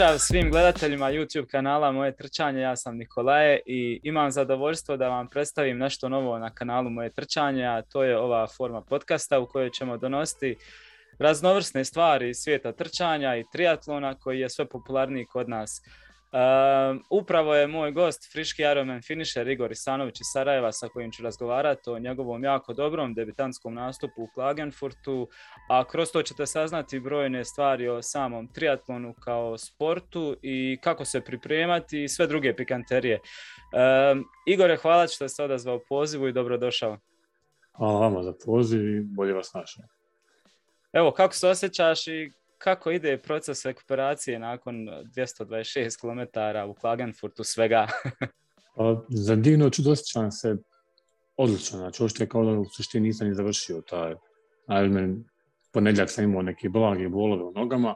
Pozdrav svim gledateljima YouTube kanala Moje trčanje, ja sam Nikolaje i imam zadovoljstvo da vam predstavim nešto novo na kanalu Moje trčanje, a to je ova forma podcasta u kojoj ćemo donositi raznovrsne stvari iz svijeta trčanja i triatlona koji je sve popularniji kod nas. Ehm, upravo je moj gost, friški Ironman finisher Igor Isanović iz Sarajeva sa kojim ću razgovarati o njegovom jako dobrom debitantskom nastupu u Klagenfurtu, a kroz to ćete saznati brojne stvari o samom triatlonu kao sportu i kako se pripremati i sve druge pikanterije. Um, Igore, hvala što ste odazvao pozivu i dobrodošao. Hvala vama za poziv i bolje vas našao. Evo, kako se osjećaš i kako ide proces rekuperacije nakon 226 km u Klagenfurtu svega? pa, za divno čud osjećam se odlično. Znači, ošte kao da u suštini nisam ni završio taj Ironman. Ponedljak sam imao neke blage bolove u nogama.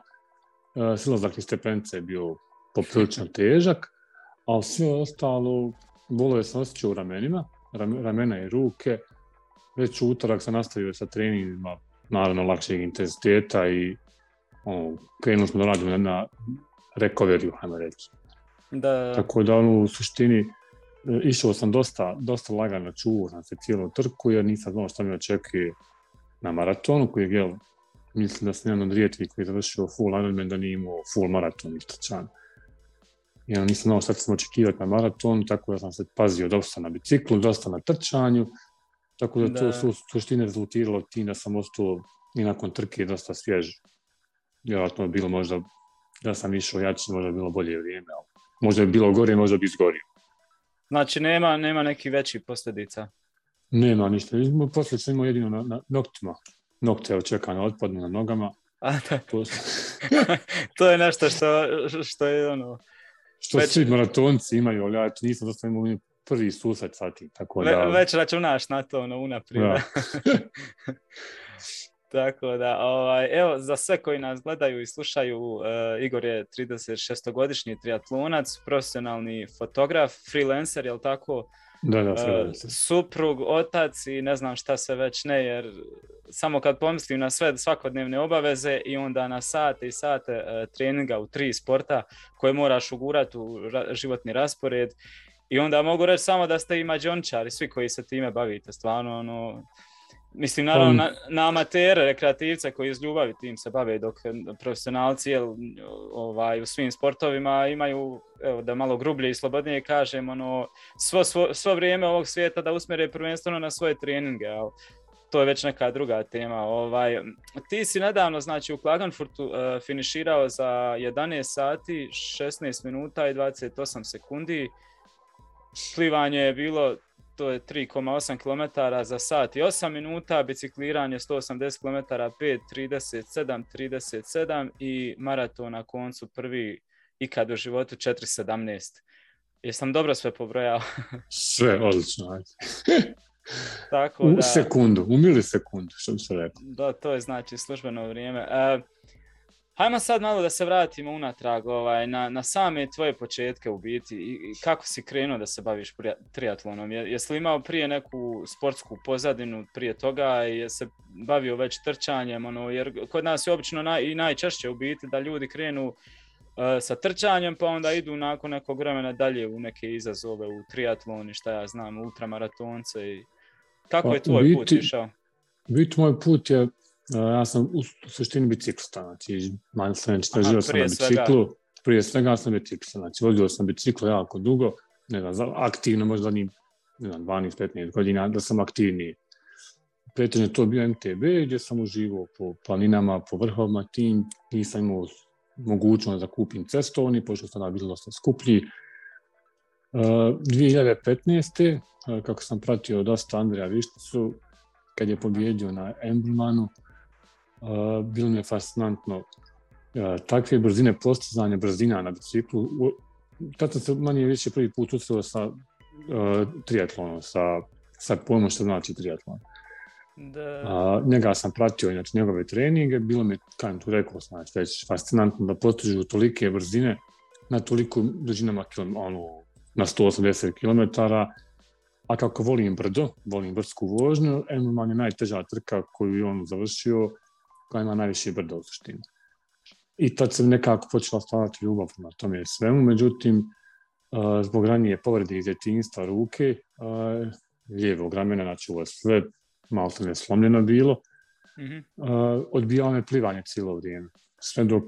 E, silazak stepence je bio poprilično težak, ali sve ostalo, bolove sam osjećao u ramenima, ramena i ruke. Već u utorak sam nastavio sa treningima, naravno lakšeg intenziteta i ono, krenuli smo da radimo na recovery, hajmo reći. Da. Tako da ono, u suštini e, išao sam dosta, dosta lagano, čuo sam se cijelu trku jer nisam znao šta mi očekuje na maratonu koji je gel, mislim da sam jedan od rijetkih koji je završio full Ironman da nije imao full maraton. I onda nisam znao šta sam očekivati na maratonu, tako da sam se pazio dosta na biciklu, dosta na trčanju, tako da, da. to su suštine rezultiralo tim da sam ostao i nakon trke dosta svjež vjerojatno je bilo možda da sam išao jači, možda bi bilo bolje vrijeme, ali možda bi bilo gore, možda bi izgorio. Znači nema, nema nekih većih posljedica? Nema ništa. Poslije sam imao jedino na, na noktima. Nokte očekane otpadnu na nogama. A, da. to je nešto što, što je ono... Što već... svi maratonci imaju, ali ja nisam dosta imao prvi susret sa tim. Tako da... Ve, već računaš na to ono, unaprijed. Tako da, ovaj, evo, za sve koji nas gledaju i slušaju, uh, Igor je 36-godišnji triatlonac, profesionalni fotograf, freelancer, jel tako? Da, da. Uh, suprug, otac i ne znam šta sve već ne, jer samo kad pomislim na sve svakodnevne obaveze i onda na sate i sate uh, treninga u tri sporta koje moraš ugurati u ra životni raspored i onda mogu reći samo da ste i mađončari, svi koji se time bavite, stvarno, ono, Mislim, naravno, na, na amatere, rekreativce koji iz ljubavi tim se bave, dok profesionalci jel, ovaj, u svim sportovima imaju, evo, da malo grublje i slobodnije kažem, ono, svo, svo, svo vrijeme ovog svijeta da usmjere prvenstveno na svoje treninge, ali to je već neka druga tema. Ovaj, ti si nedavno, znači, u Klagenfurtu uh, finiširao za 11 sati, 16 minuta i 28 sekundi. Plivanje je bilo to je 3,8 km za sat i 8 minuta, bicikliranje 180 km 5, 37, 37 i maraton na koncu prvi ikad u životu 4,17. Jesam dobro sve pobrojao? sve, odlično. Tako u da, sekundu, u milisekundu, što bi se rekao. Da, to je znači službeno vrijeme. Uh, Hajmo sad malo da se vratimo unatrag ovaj, na, na same tvoje početke u biti i, i kako si krenuo da se baviš triatlonom. Je, jesi li imao prije neku sportsku pozadinu prije toga i je se bavio već trčanjem? Ono, jer kod nas je obično naj, i najčešće u biti da ljudi krenu uh, sa trčanjem pa onda idu nakon nekog vremena dalje u neke izazove u triatloni, šta ja znam, ultramaratonce. I... Kako pa, je tvoj biti, put išao? Biti moj put je ja sam u suštini biciklista, znači sam istražio sam na biciklu, svega. prije svega sam biciklista, znači vozio sam biciklo jako dugo, ne znam, aktivno možda ni ne znam, 12-15 godina da sam aktivniji. Pretežno to bio MTB gdje sam uživao po planinama, po vrhovima tim, nisam imao mogućnost da kupim cestovni, pošto sam bilo dosta skuplji. Uh, 2015. Uh, kako sam pratio dosta Andreja Višticu, kad je pobjedio na Emblemanu, bilo mi je fascinantno uh, takve brzine postizanja brzina na biciklu. Tad sam se manje više prvi put ustrao sa uh, triatlonom, sa, sa pojmom što znači triatlon. Da. Uh, njega sam pratio, znači njegove treninge, bilo mi, kajem tu rekao, znači već fascinantno da postižu tolike brzine na toliko dužinama ono, na 180 km, a kako volim brdo, volim brdsku vožnju, Engelman je najteža trka koju je on završio, koja ima najviše brda u suštini. i tad se nekako počela stavati ljubav na tome svemu, međutim, zbog ranije povrede iz djetinjstva ruke, lijevog ramena, znači ovo je sve malo ne slomljeno bilo, mm odbijalo me plivanje cijelo vrijeme. Sve dok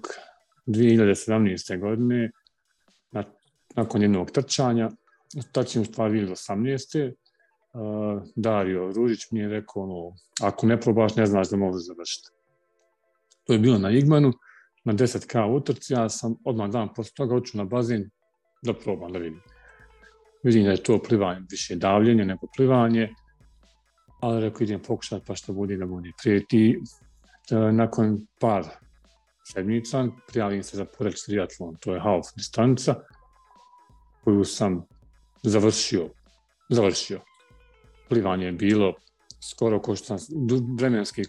2017. godine, nakon jednog trčanja, tačnije u stvari 2018. Uh, Dario Ružić mi je rekao, ono, ako ne probaš, ne znaš da možeš završiti. To je bilo na Igmanu, na 10k utrci, ja sam odmah dan posle toga oču na bazen da probam da vidim. Vidim da je to plivanje više davljenje nego plivanje, ali rekao idem pokušati pa što bude da bude. Prijeti, uh, nakon par sedmica prijavim se za poreć triatlon, to je half distanca koju sam završio. Završio. Plivanje je bilo skoro ko što sam vremenski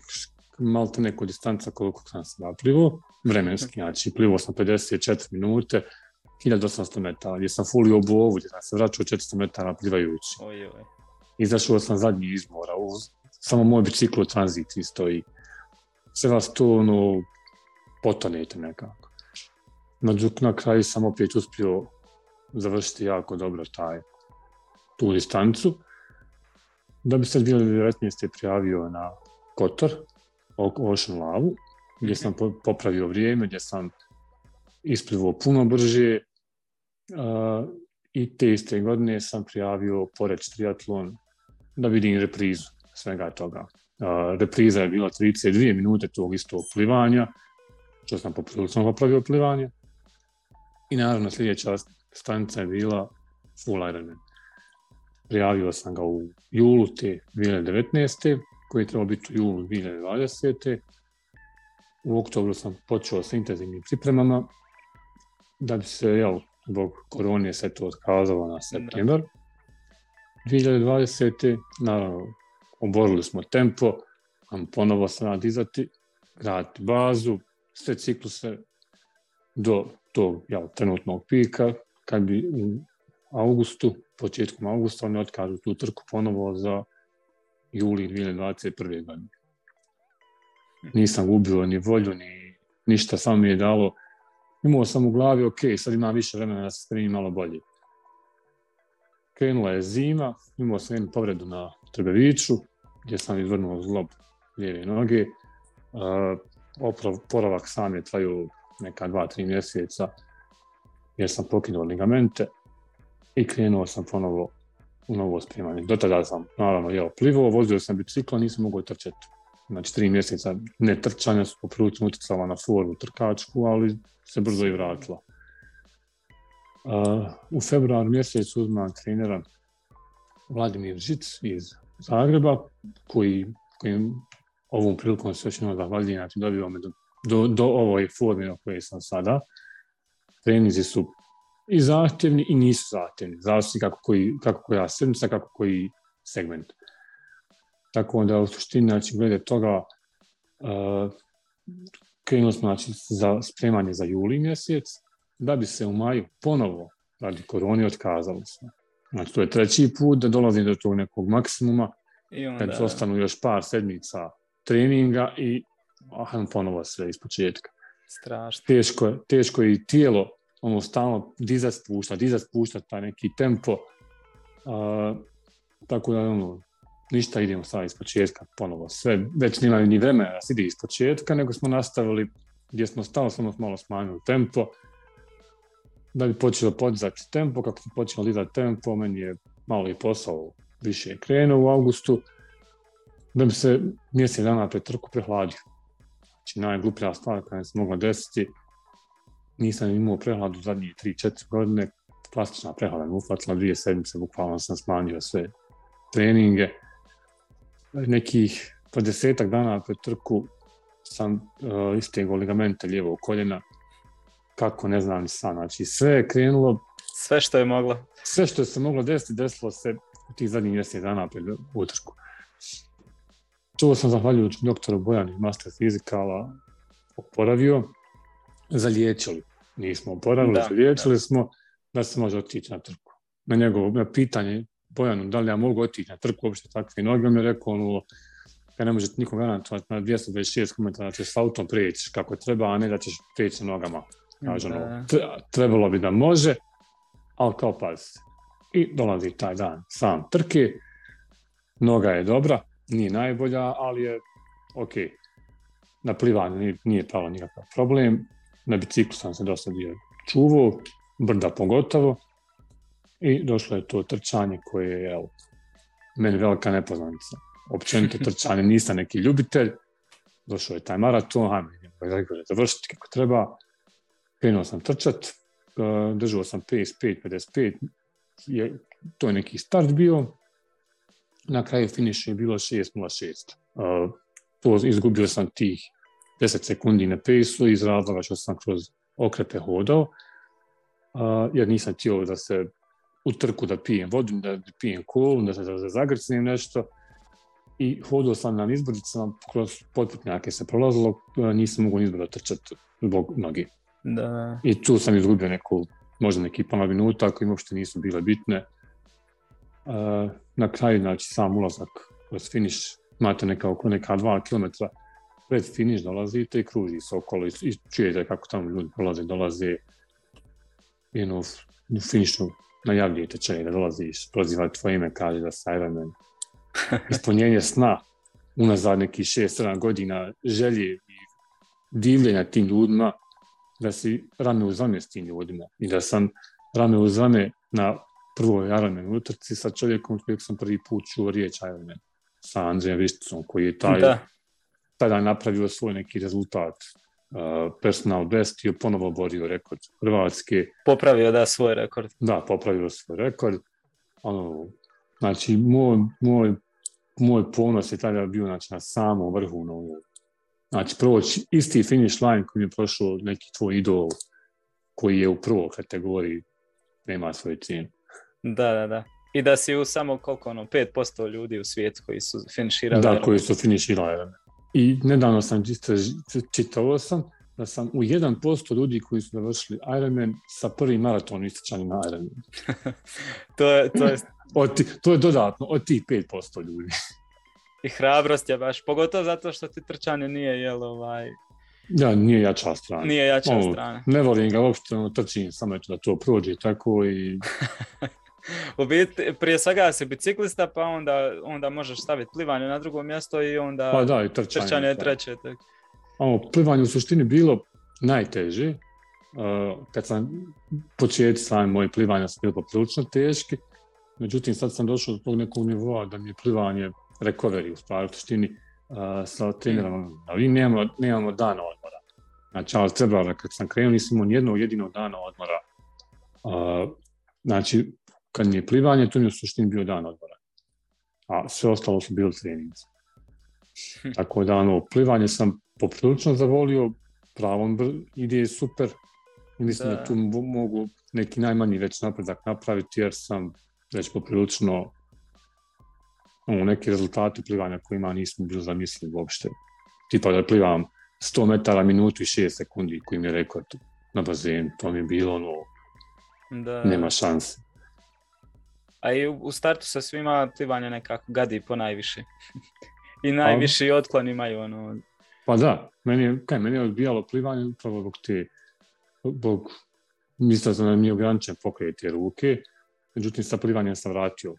malo neko distanca koliko sam se naplivao, vremenski, znači plivao sam 54 minute, 1800 metara, gdje sam fulio ovu gdje sam se vraćao 400 metara plivajući. Oj, oj. Izašao sam zadnji izmora, samo moj bicikl u tranziciji stoji. Sve vas to ono, potonete nekako. Međutim, na kraju sam opet uspio završiti jako dobro taj, tu distancu. Da bi se 2019. prijavio na Kotor, Ocean Lavu, gdje sam popravio vrijeme, gdje sam isplivao puno brže uh, i te iste godine sam prijavio Poreć triatlon da vidim reprizu svega toga. Uh, repriza je bila 32 minute tog istog plivanja, što sam poprilično popravio plivanje. I naravno sljedeća stanica je bila full Ironman. Prijavio sam ga u julu te 2019. koji je trebao biti u julu 2020. U oktobru sam počeo sa intenzivnim pripremama da bi se, jel, zbog korone se to otkazalo na septembar. 2020. naravno oborili smo tempo, vam ponovo se dizati, graditi bazu, sve cikluse do tog jel, trenutnog pika, kad bi u augustu, početkom augusta, oni otkažu tu trku ponovo za juli 2021. godine. Nisam gubio ni volju, ni ništa, samo mi je dalo, imao sam u glavi, ok, sad imam više vremena da se spremim malo bolje. Krenula je zima, imao sam jednu povredu na Trbeviću, gdje sam izvrnuo zlob lijeve noge. Uh, oporavak sam je traju neka dva, tri mjeseca, jer sam pokinuo ligamente i krenuo sam ponovo novo spremanje. Do tada sam, naravno, jeo plivo, vozio sam bicikla, nisam mogao trčati. Znači, tri mjeseca ne trčanja su poprilično utjecala na formu trkačku, ali se brzo i vratila. Uh, u februaru mjesecu uzmam trenera Vladimir Žic iz Zagreba, koji, koji ovom prilikom se jednom zahvaljujem, znači dobio me do, do, do ovoj forme na kojoj sam sada treninzi su i zahtjevni i nisu zahtjevni. Zavisi kako, koji, kako koja sedmica, kako koji segment. Tako da u suštini, znači, glede toga, uh, krenuli smo znači, za spremanje za juli mjesec, da bi se u maju ponovo radi koroni otkazali smo. Znači, to je treći put da dolazim do tog nekog maksimuma, I onda... kad ostanu još par sedmica treninga i ah, ponovo sve iz početka. Strašno. Teško, teško je i tijelo ono stalno dizat spušta, dizat spušta taj neki tempo. Uh, tako da ono, ništa idemo sad iz početka ponovo. Sve, već nemaju ni vremena da se ide iz početka, nego smo nastavili gdje smo stalo, samo malo smanjili tempo. Da bi počelo podizati tempo, kako se počelo dizati tempo, meni je malo i posao više krenuo u augustu, da bi se mjesec dana pred trku prehladio. Znači najgluplja stvar koja se mogla desiti, nisam imao prehladu zadnje 3-4 godine, plastična prehlada me ufatila dvije sedmice, bukvalno sam smanjio sve treninge. Nekih po desetak dana pred trku sam uh, istegao ligamente lijevog koljena, kako ne znam ni sam, znači sve je krenulo. Sve što je moglo. Sve što je se moglo desiti, desilo se u tih zadnjih mjesec dana pred utrku. Čuo sam zahvaljujući doktoru Bojani, master fizikala, oporavio, zaliječili. Nismo oporavili, da, zaliječili da. smo da se može otići na trku. Na njegovo na pitanje Bojanu, da li ja mogu otići na trku uopšte takve noge, on je rekao, ono, ja ne možete nikom garantovati na 226 km da ćeš s autom prijeći kako treba, a ne da ćeš prijeći nogama. Kaže, ono, trebalo bi da može, ali kao pazi. I dolazi taj dan sam trke, noga je dobra, nije najbolja, ali je ok. Na plivanju nije, nije nikakav problem, na biciklu sam se dosta bio čuvao, brda pogotovo, i došlo je to trčanje koje je, evo, meni velika nepoznanica. Općenito trčanje, nisam neki ljubitelj, došao je taj maraton, hajmo završiti kako treba, krenuo sam trčat, e, držao sam 55, 55, je, to je neki start bio, na kraju finiša je bilo 6.06. Uh, to izgubio sam tih 10 sekundi na pesu iz razloga što sam kroz okrepe hodao, uh, jer nisam htio da se u trku da pijem vodu, da pijem kolu, da se da zagrcnem nešto. I hodao sam na nizbrdicama, kroz potputnjake se prolazilo, nisam mogao nizbrdo trčati zbog noge. Da. I tu sam izgubio neku, možda neki pola minuta, koji uopšte nisu bile bitne. Na kraju, znači, sam ulazak kroz finiš, imate neka oko neka dva kilometra pred finiš dolazite i kruži se okolo i čujete kako tamo ljudi prolaze, dolaze i ono, u finišu najavljujete čaj da dolaziš, proziva tvoje ime, kaže da se Ironman. Ispunjenje sna unazad nekih 6-7 godina želje i divljenja tim ljudima da si rame uz rame s tim ljudima i da sam rame uz rame na prvoj Ironman utrci sa čovjekom kojeg sam prvi put čuo riječ Ironman sa Andrejem Višticom koji je taj, da. Tada napravio svoj neki rezultat uh, personal best i ponovo borio rekord Hrvatske. Popravio da svoj rekord. Da, popravio svoj rekord. Ono, znači, moj, moj, moj ponos je tada bio znači, na samom vrhu. No, znači, proći isti finish line koji je prošao neki tvoj idol koji je u prvoj kategoriji nema svoj cijenu. Da, da, da. I da si u samo koliko ono, 5% ljudi u svijetu koji su finiširali. Da, koji su finiširali. I nedavno sam čitao sam da sam u 1% ljudi koji su završili Ironman sa prvim maratonom ističanim na Ironman. to, je, to, je... Od to je dodatno od tih 5% ljudi. I hrabrost je baš, pogotovo zato što ti trčanje nije, jel, ovaj... Ja, nije jača strana. Nije jača Ovo, strana. Ne volim ga uopšte, ono, trčim samo da to prođe tako i u biti, prije svega si biciklista, pa onda, onda možeš staviti plivanje na drugo mjesto i onda pa da, i trčanje, trčanje treće. Tak. Ono, plivanje u suštini bilo najteže. Uh, kad sam početi sami moje plivanja su bilo poprilično teški, međutim sad sam došao do tog nekog nivoa da mi je plivanje recovery u stvari u suštini uh, sa trenerom. Mm. Vi nemamo, nemamo dana odmora. Znači, ali treba kad sam krenuo nisam imao nijednog jedinog dana odmora. Uh, znači, kad mi je plivanje, to mi je u suštini bio dan odmora. A sve ostalo su bili treningi. Tako da, ono, plivanje sam poprilično zavolio, pravom ide super. I mislim da. da tu mogu neki najmanji već napredak napraviti, jer sam već poprilično ono, neki rezultati plivanja kojima nismo bili zamislili uopšte. Tipa da plivam 100 metara minutu i 6 sekundi koji mi je rekord na bazenu. To mi je bilo ono, da. nema šanse. A i u startu sa svima plivanje nekako gadi po najviše. I najviši pa, otklon imaju ono... Pa da, meni je, kaj, meni je odbijalo plivanje upravo zbog te, zbog, mislio sam da mi je ograničen pokret te ruke, međutim sa plivanjem sam vratio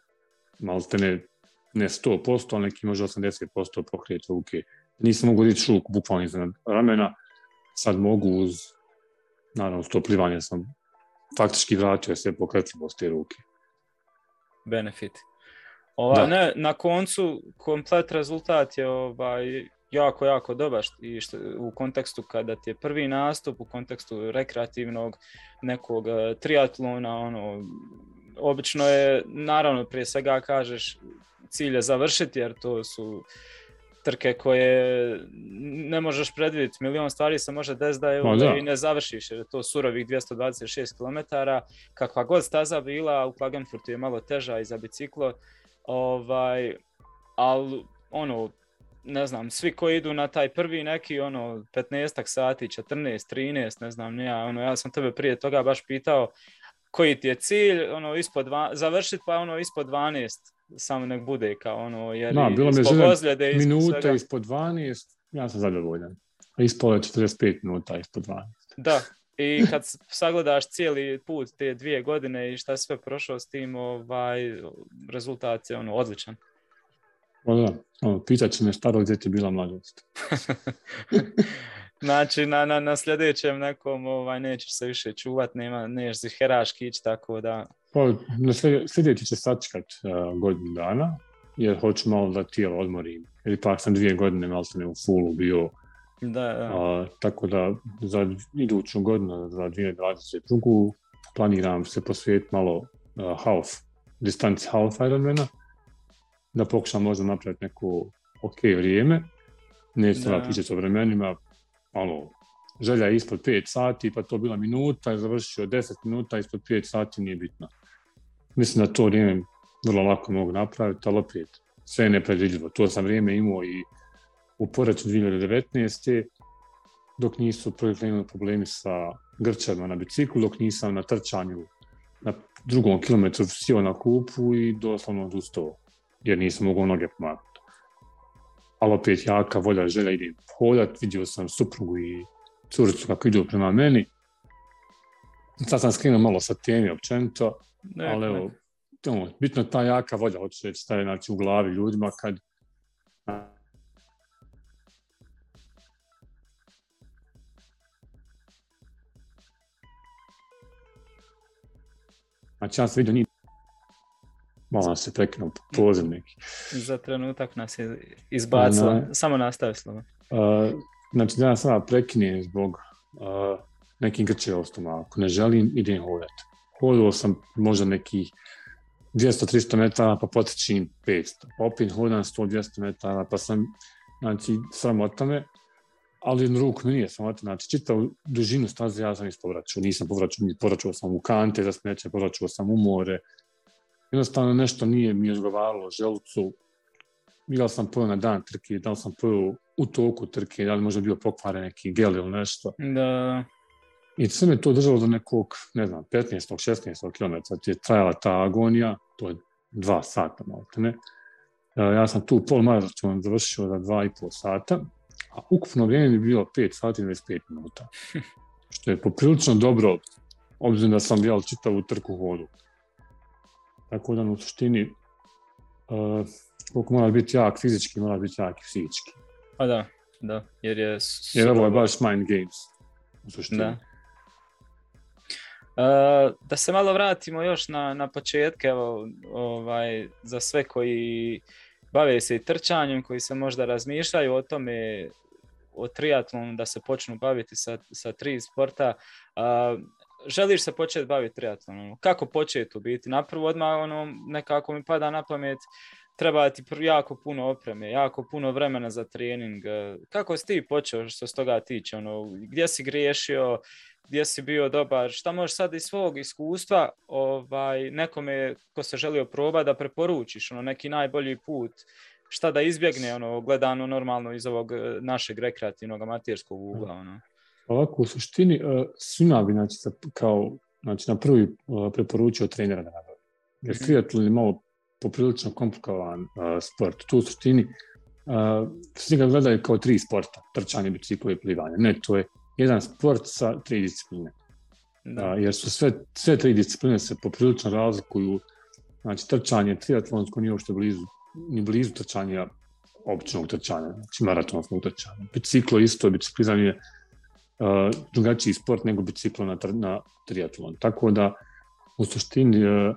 malo te ne, ne 100%, ali neki možda 80% pokret ruke. Nisam mogu dići ruku bukvalno iznad ramena, sad mogu uz, naravno, s to plivanje sam faktički vratio sve pokretljivost te ruke benefit. Ova, ne, na koncu komplet rezultat je ovaj, jako, jako dobar i što, u kontekstu kada ti je prvi nastup, u kontekstu rekreativnog nekog eh, triatlona, ono, obično je, naravno, prije svega kažeš cilj je završiti jer to su trke koje ne možeš predvidjeti. Milion stvari se može desiti da, je, da. i ne završiš jer je to surovih 226 km. Kakva god staza bila, u Klagenfurtu je malo teža i za biciklo. Ovaj, ali ono, ne znam, svi koji idu na taj prvi neki ono 15 sati, 14, 13, ne znam, ja, ono, ja sam tebe prije toga baš pitao koji ti je cilj, ono, ispod završiti pa ono ispod 12 samo nek bude kao ono, jer Da, bilo mi je Minuta svega. ispod 12, ja sam zadovoljan. Ispalo je 45 minuta ispod 12. Da, i kad sagledaš cijeli put te dvije godine i šta sve prošao s tim, ovaj, rezultat je ono, odličan. O, da, ono, pitat će me staro gdje ti bila mladost. Znači, na, na, na sljedećem nekom ovaj, nećeš se više čuvat, nema, si heraški ići, tako da, Pa, sljedeći će sačekat uh, godinu dana, jer hoću malo da tijelo odmorim. Jer ipak sam dvije godine malo sam u fullu bio, da, da. a, tako da za iduću godinu, za 2022. planiram se posvijetiti malo uh, half, distanci half Ironmana, da pokušam možda napraviti neko ok vrijeme. Neću sada Da. pričati o vremenima, malo želja je ispod 5 sati, pa to bila minuta, završio 10 minuta, ispod 5 sati nije bitno. Mislim da to vrijeme vrlo lako mogu napraviti, ali opet sve je nepredvidljivo. To sam vrijeme imao i u poreću 2019. dok nisu prvi problemi sa grčevima na biciklu, dok nisam na trčanju na drugom kilometru sjeo na kupu i doslovno odustao, jer nisam mogao noge pomaknuti. Ali opet jaka volja, želja idem hodat, vidio sam suprugu i curicu kako idu prema meni. Sad sam skrenuo malo sa teme općenito, Ne, ali evo, ono, bitno je ta jaka volja, hoću reći, staje znači, u glavi ljudima kad Znači, ja sam vidio njih malo se prekinuo poziv neki. Za trenutak nas je izbacila. Ona- Samo nastavi slovo. Uh, znači, da ja sada prekinem zbog uh, nekih grčeva u stomaku. Ne želim, idem hodati. Hodao sam možda nekih 200-300 metara, pa potrčim 500. Pa opet hodam 100-200 metara, pa sam, znači, sramota me, ali ruku mi nije sramota. Znači, čitavu dužinu staze ja sam ispovraćao. Nisam povraćao, povraćao sam u kante za smeće, povraćao sam u more. Jednostavno nešto nije mi odgovaralo želucu. Li sam pojeo na dan trke, da li sam pojeo u toku trke, da li možda bio pokvaren neki gel ili nešto. Da, I sve me to držalo do nekog, ne znam, 15. 16. km, je trajala ta agonija, to je dva sata malo ne. E, Ja sam tu pol maraton završio za dva i pol sata, a ukupno vrijeme mi bilo 5 sati i 25 minuta. Što je poprilično dobro, obzirom da sam jel čitavu trku hodu. Tako da u suštini, uh, koliko mora biti jak fizički, mora biti jak i psihički. pa da, da, jer je... Jer ovo je baš mind games. U suštini. Da. E, da se malo vratimo još na, na početke, evo, ovaj, za sve koji bave se i trčanjem, koji se možda razmišljaju o tome, o triatlonu, da se počnu baviti sa, sa tri sporta. A, želiš se početi baviti triatlonom? Kako početi u biti? Napravo odmah ono, nekako mi pada na pamet, treba ti jako puno opreme, jako puno vremena za trening. E, Kako si ti počeo što se toga tiče? Ono, gdje si griješio, gdje si bio dobar, šta možeš sad iz svog iskustva ovaj, nekome ko se želio probati da preporučiš ono, neki najbolji put, šta da izbjegne ono, gledano normalno iz ovog e, našeg rekreativnog amaterskog ugla. Ono. Ovako, u suštini, e, svima bi znači, kao, znači, na prvi preporučio trenera da nabavi. Jer Mhm. triatlon je malo poprilično komplikovan e, sport. Tu u suštini uh, svi ga gledaju kao tri sporta, trčanje, biciklo i plivanje. Ne, to je jedan sport sa tri discipline. Da. A, jer su sve, sve tri discipline se poprilično razlikuju. Znači, trčanje triatlonsko nije uopšte blizu, ni blizu trčanja običnog trčanja, znači maratonskog trčanja. Biciklo isto, biciklizam je uh, drugačiji sport nego biciklo na, na triatlon. Tako da, u suštini, uh,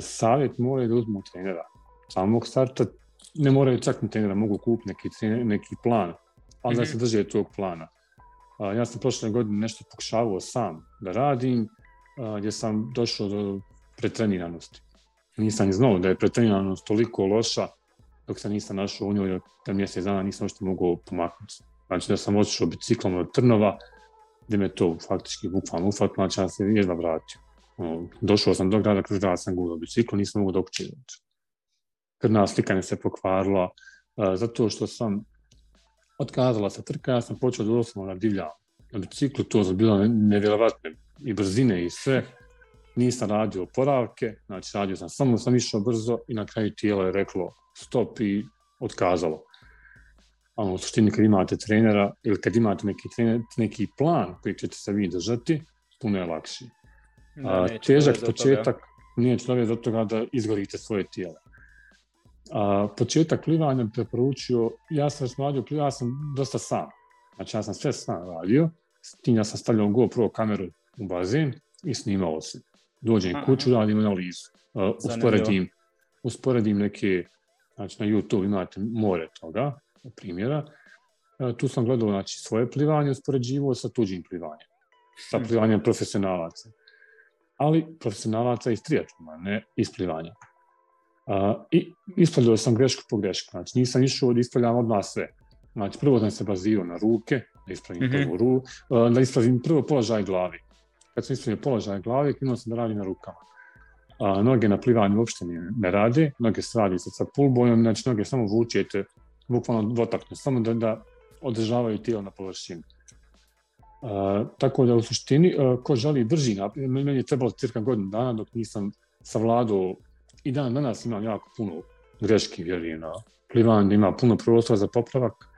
savjet mora je da uzmu trenera. Samog starta ne moraju čak ni trenera, mogu kupiti neki, trener- neki plan, ali da Mhm. se drže tog plana. Ja sam prošle godine nešto pokušavao sam da radim, gdje sam došao do pretreniranosti. Nisam ni znao da je pretreniranost toliko loša, dok se nisam našao u njoj, da mjesec dana nisam što mogao pomaknuti. Znači da sam otišao biciklom od Trnova, gdje me to faktički bukvalno ufatilo, znači ja se jedva vratio. Ono, došao sam do grada, kroz sam gulao biciklo, nisam mogao dok doći. Krvna slika mi se pokvarila, a, zato što sam otkazala se trka, ja sam počeo doslovno da divljam na biciklu, to su bilo nevjerovatne i brzine i sve. nisam radio oporavke, znači radio sam, samo sam išao brzo i na kraju tijelo je reklo stop i otkazalo. A u suštini kad imate trenera ili kad imate neki, trener, neki plan koji ćete se vi držati, puno je lakši. A, težak početak neće dovesti do toga da izgorite svoje tijelo. A, početak plivanja preporučio, ja sam radio, ja sam dosta sam. Znači ja sam sve sam radio, s tim ja sam stavljao GoPro kameru u bazen i snimao se. Dođem Aha. kuću, radim analizu. Uh, usporedim, usporedim neke, znači na YouTube imate more toga, primjera. Uh, tu sam gledao znači, svoje plivanje, uspoređivo sa tuđim plivanjem. Sa hm. plivanjem profesionalaca. Ali profesionalaca iz triatlona, ne iz plivanja. Uh, I ispravljao sam grešku po grešku. Znači nisam išao da ispravljam odmah sve. Znači prvo sam se bazirao na ruke, da ispravim mm -hmm. prvu ru, uh, da ispravim prvo položaj glavi kad sam ispravio položaj glave, krenuo sam da radim na rukama. A, noge na plivanju uopšte ne, rade, noge se radi sa pulbojom, znači noge samo vučete, bukvalno dotaknu, samo da, da održavaju tijelo na površini. Tako da u suštini, a, ko želi brži naprijed, meni je trebalo cirka godinu dana dok nisam savladao. I dan danas imam jako puno greški, vjerujem, na plivanju, ima puno prostora za popravak,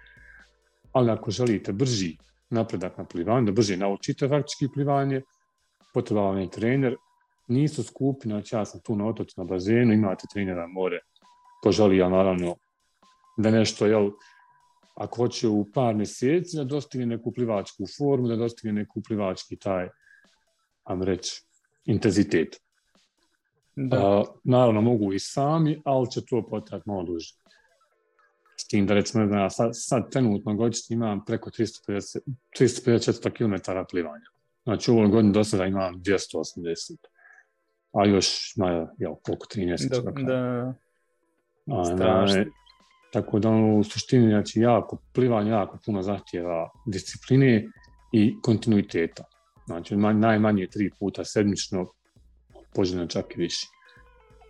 ali ako želite brži napredak na plivanju, da brže naučite faktički plivanje, potreba vam je trener, nisu skupi, znači ja sam tu na otoci na bazenu, imate trenera more, ko želi, ja naravno, da nešto, jel, ako hoće u par mjeseci da dostigne neku plivačku formu, da dostigne neku plivački taj, am reći, intenzitet. Da. A, naravno, mogu i sami, ali će to potrati malo duže. S tim da recimo, da sad, sad trenutno godišnje imam preko 350, 350 km plivanja. Znači u ovoj godini do sada imam 280. A još na, jel, koliko, 13 Da, da. A, tako da ono, u suštini, znači, jako, plivanje jako puno zahtjeva discipline i kontinuiteta. Znači, najmanje tri puta sedmično, poželjno čak i više.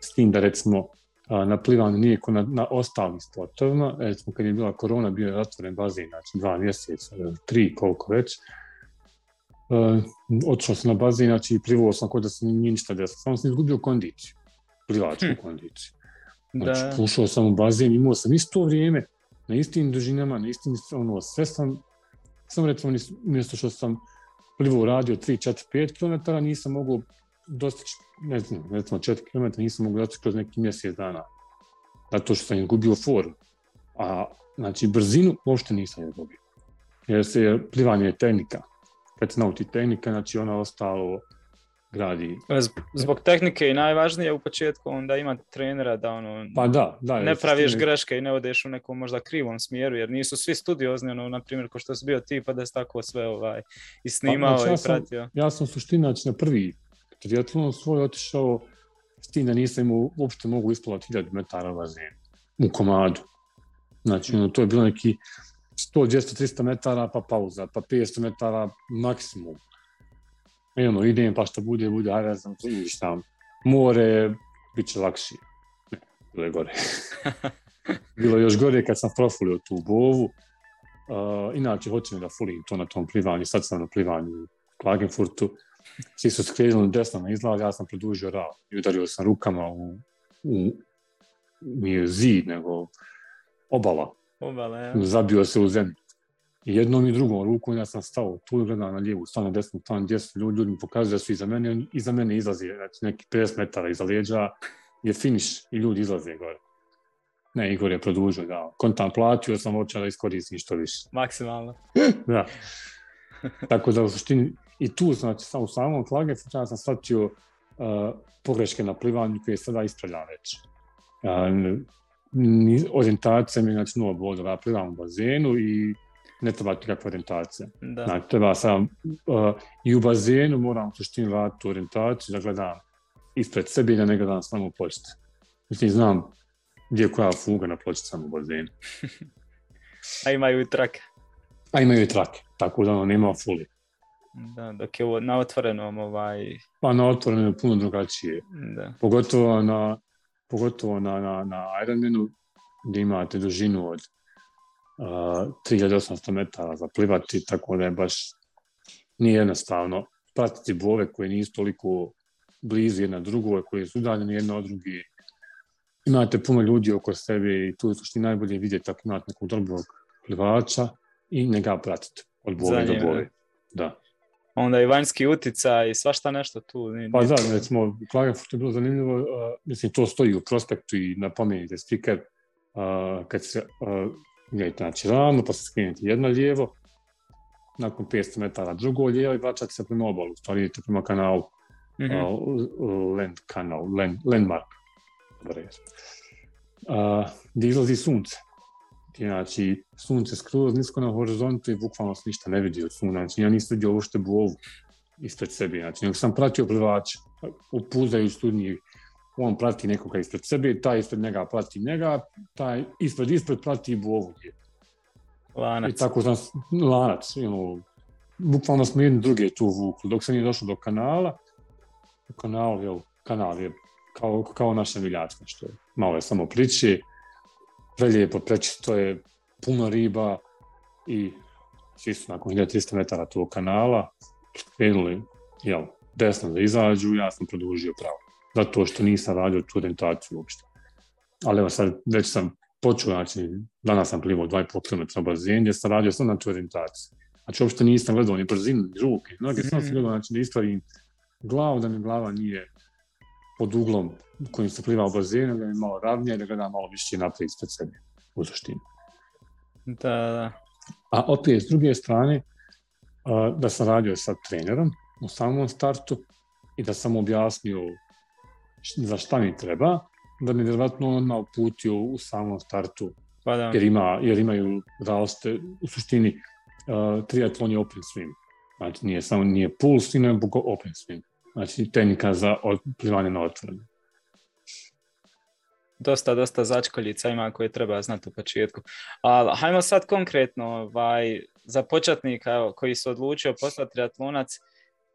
S tim da, recimo, na plivanju nije na, na ostalim sportovima, recimo, kad je bila korona, bio je otvoren bazen, znači, dva mjeseca, tri, koliko već, uh, otišao sam na bazen, znači privao sam kod da se nije ništa desilo, samo sam izgubio kondiciju, plivačku hm. kondiciju. Znači, da. ušao sam u bazen, imao sam isto vrijeme, na istim dužinama, na istim, ono, sve sam, sam recimo, mjesto što sam plivo radio 3, 4, 5 km, nisam mogao dostići, ne znam, recimo 4 km, nisam mogao dostići kroz neki mjesec dana. Zato što sam izgubio formu. A, znači, brzinu uopšte nisam izgubio. Jer se plivanje je tehnika kad se nauči tehnika, znači ona ostalo gradi. Zbog tehnike i najvažnije u početku onda ima trenera da ono pa da, da, ne praviš stine... greške i ne odeš u nekom možda krivom smjeru jer nisu svi studiozni ono na primjer ko što si bio ti pa da si tako sve ovaj i snimao pa, znači, ja i pratio. Sam, ja sam suština znači, na prvi triatlon svoj otišao s tim da nisam imao uopšte mogu isplovati 1000 metara bazen u komadu. Znači, ono, to je bilo neki 100, 200, 300 metara, pa pauza, pa 500 metara maksimum. I ono, idem, pa šta bude, bude, ajde, ne znam, šta, more, bit će lakši. Ne, bilo je gore. bilo je još gore kad sam profulio tu bovu. Uh, inače, hoćem da fulim to na tom plivanju, sad sam na plivanju u Klagenfurtu. Svi su skrenuli desno na izlaz, ja sam produžio rao i udario sam rukama u, u nije zid, nego obala Obale, ja. Zabio se u zemlju. I jednom i drugom rukom ja sam stao tu gledam na lijevu stranu, desnu stranu, gdje su ljudi, ljudi mi pokazuju da su iza mene, iza mene izlazi, znači neki 50 metara iza leđa je finiš i ljudi izlaze gore. Ne, Igor je produžio, da. Kontam platio sam hoće da iskoristim što više. Maksimalno. da. Tako da u suštini i tu, znači, sam u samom klage, ja sam shvatio uh, pogreške na plivanju koje sada ispravljam već. Uh, orijentacija mi je znači nula bodova, ja plivam u bazenu i ne treba nikakva orijentacija. Da. Znači, treba sam uh, i u bazenu moram u suštini vratiti orijentaciju da gledam ispred sebe i da ne gledam samo pločice. Mislim, znam gdje je koja fuga na pločicama u bazenu. A imaju i trake. A imaju i trake, tako da ono nema fuli. Da, dok je na otvorenom ovaj... Pa na otvorenom je puno drugačije. Da. Pogotovo na, pogotovo na, na, na Ironmanu, gdje imate dužinu od 3800 metara za plivati, tako da je baš nije jednostavno pratiti bove koje nisu toliko blizu jedna drugoj, koji su udaljeni jedna od drugi. Imate puno ljudi oko sebe i tu je suštini najbolje vidjeti ako imate nekog dobrog plivača i ne ga pratiti od boje do boje. Da. Onda i vanjski utica i svašta nešto tu. Nije, pa da, recimo, u Klagenfurtu je bilo zanimljivo, uh, mislim, to stoji u prospektu i napomenite stiker, uh, kad se uh, gledajte, znači ravno, pa se skrenete jedno lijevo, nakon 500 metara drugo lijevo i vraćate se prema obalu, stvari idete prema kanalu, mm -hmm. uh, land kanal, land, landmark. Uh, gdje izlazi sunce. Znači, sunce skroz nisko na horizontu i bukvalno se ništa ne vidi od sunca. Znači, ja nisam vidio uopšte bovu ispred sebe. Znači, nego sam pratio plivača, upuzaju studnji, on prati nekoga ispred sebe, taj ispred njega prati njega, taj ispred ispred prati bovu. Lanac. I tako sam, lanac, know, bukvalno smo jedni druge tu vukli, dok se nije došlo do kanala, kanal, jel, kanal je kao, kao naša Miljacka, što je malo je samo priče, prelijepo, prečisto je, puno riba i svi su nakon 1300 metara tog kanala krenuli, jel, desno da izađu, ja sam produžio pravo. Zato što nisam radio tu orientaciju uopšte. Ali evo sad, već sam počeo, znači, danas sam plivao 2,5 km na bazen, gdje sam radio sam na tu orientaciju. Znači, uopšte nisam gledao ni brzinu, ni ruke, noge, mm sam sam gledao, znači, da istvarim glavu, da mi glava nije pod uglom kojim se pliva u bazenu, da mi malo ravnije, da gledam malo više naprijed ispred sebe, u suštini. Da, da. A opet, s druge strane, da sam radio sa trenerom u samom startu i da sam objasnio za šta mi treba, da mi vjerovatno on uputio u samom startu, pa da. jer, ima, jer imaju različite, u suštini, uh, triatlon je open swim. Znači, nije samo nije pool swim, nego open swim. Znači, tehnika za plivanje na otvorenu. Dosta, dosta začkoljica ima koje treba znati u početku. Ali hajmo sad konkretno, ovaj, za početnika evo, koji se odlučio postati triatlonac,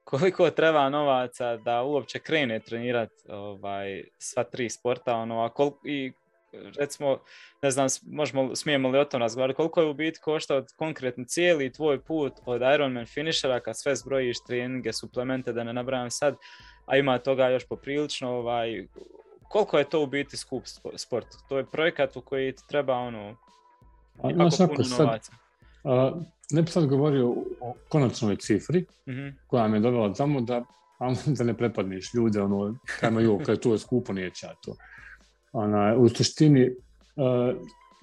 koliko treba novaca da uopće krene trenirati ovaj, sva tri sporta, ono, a kol, i recimo, ne znam, možemo, smijemo li o tom razgovarati, koliko je u biti košta konkretno cijeli tvoj put od Ironman finishera kad sve zbrojiš treninge, suplemente, da ne nabrajam sad, a ima toga još poprilično, ovaj, koliko je to u biti skup sport? To je projekat u koji treba ono, a, jako puno sad, novaca. A, ne bi sad govorio o konačnoj cifri mm -hmm. koja me dovela tamo da, da ne prepadneš ljude, ono, kajma jo, kada to je skupo, neće ja to ona, u suštini uh,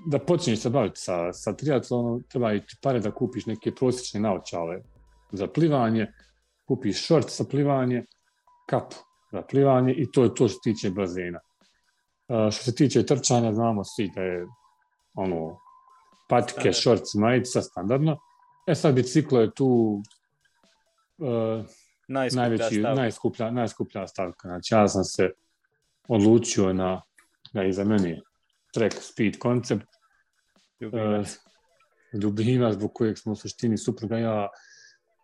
da počneš se baviti sa, sa triatlonom, treba i pare da kupiš neke prosječne naočale za plivanje, kupiš šort za plivanje, kapu za plivanje i to je to što se tiče bazena. Uh, što se tiče trčanja, znamo svi da je ono, patike, šorts, majica, standardno. E sad biciklo je tu uh, najskuplja najveći, stavka. najskuplja, najskuplja stavka. Znači ja sam se odlučio na da je za mene track speed koncept. Ljubimac. Uh, ljubimac zbog kojeg smo u suštini supruga ja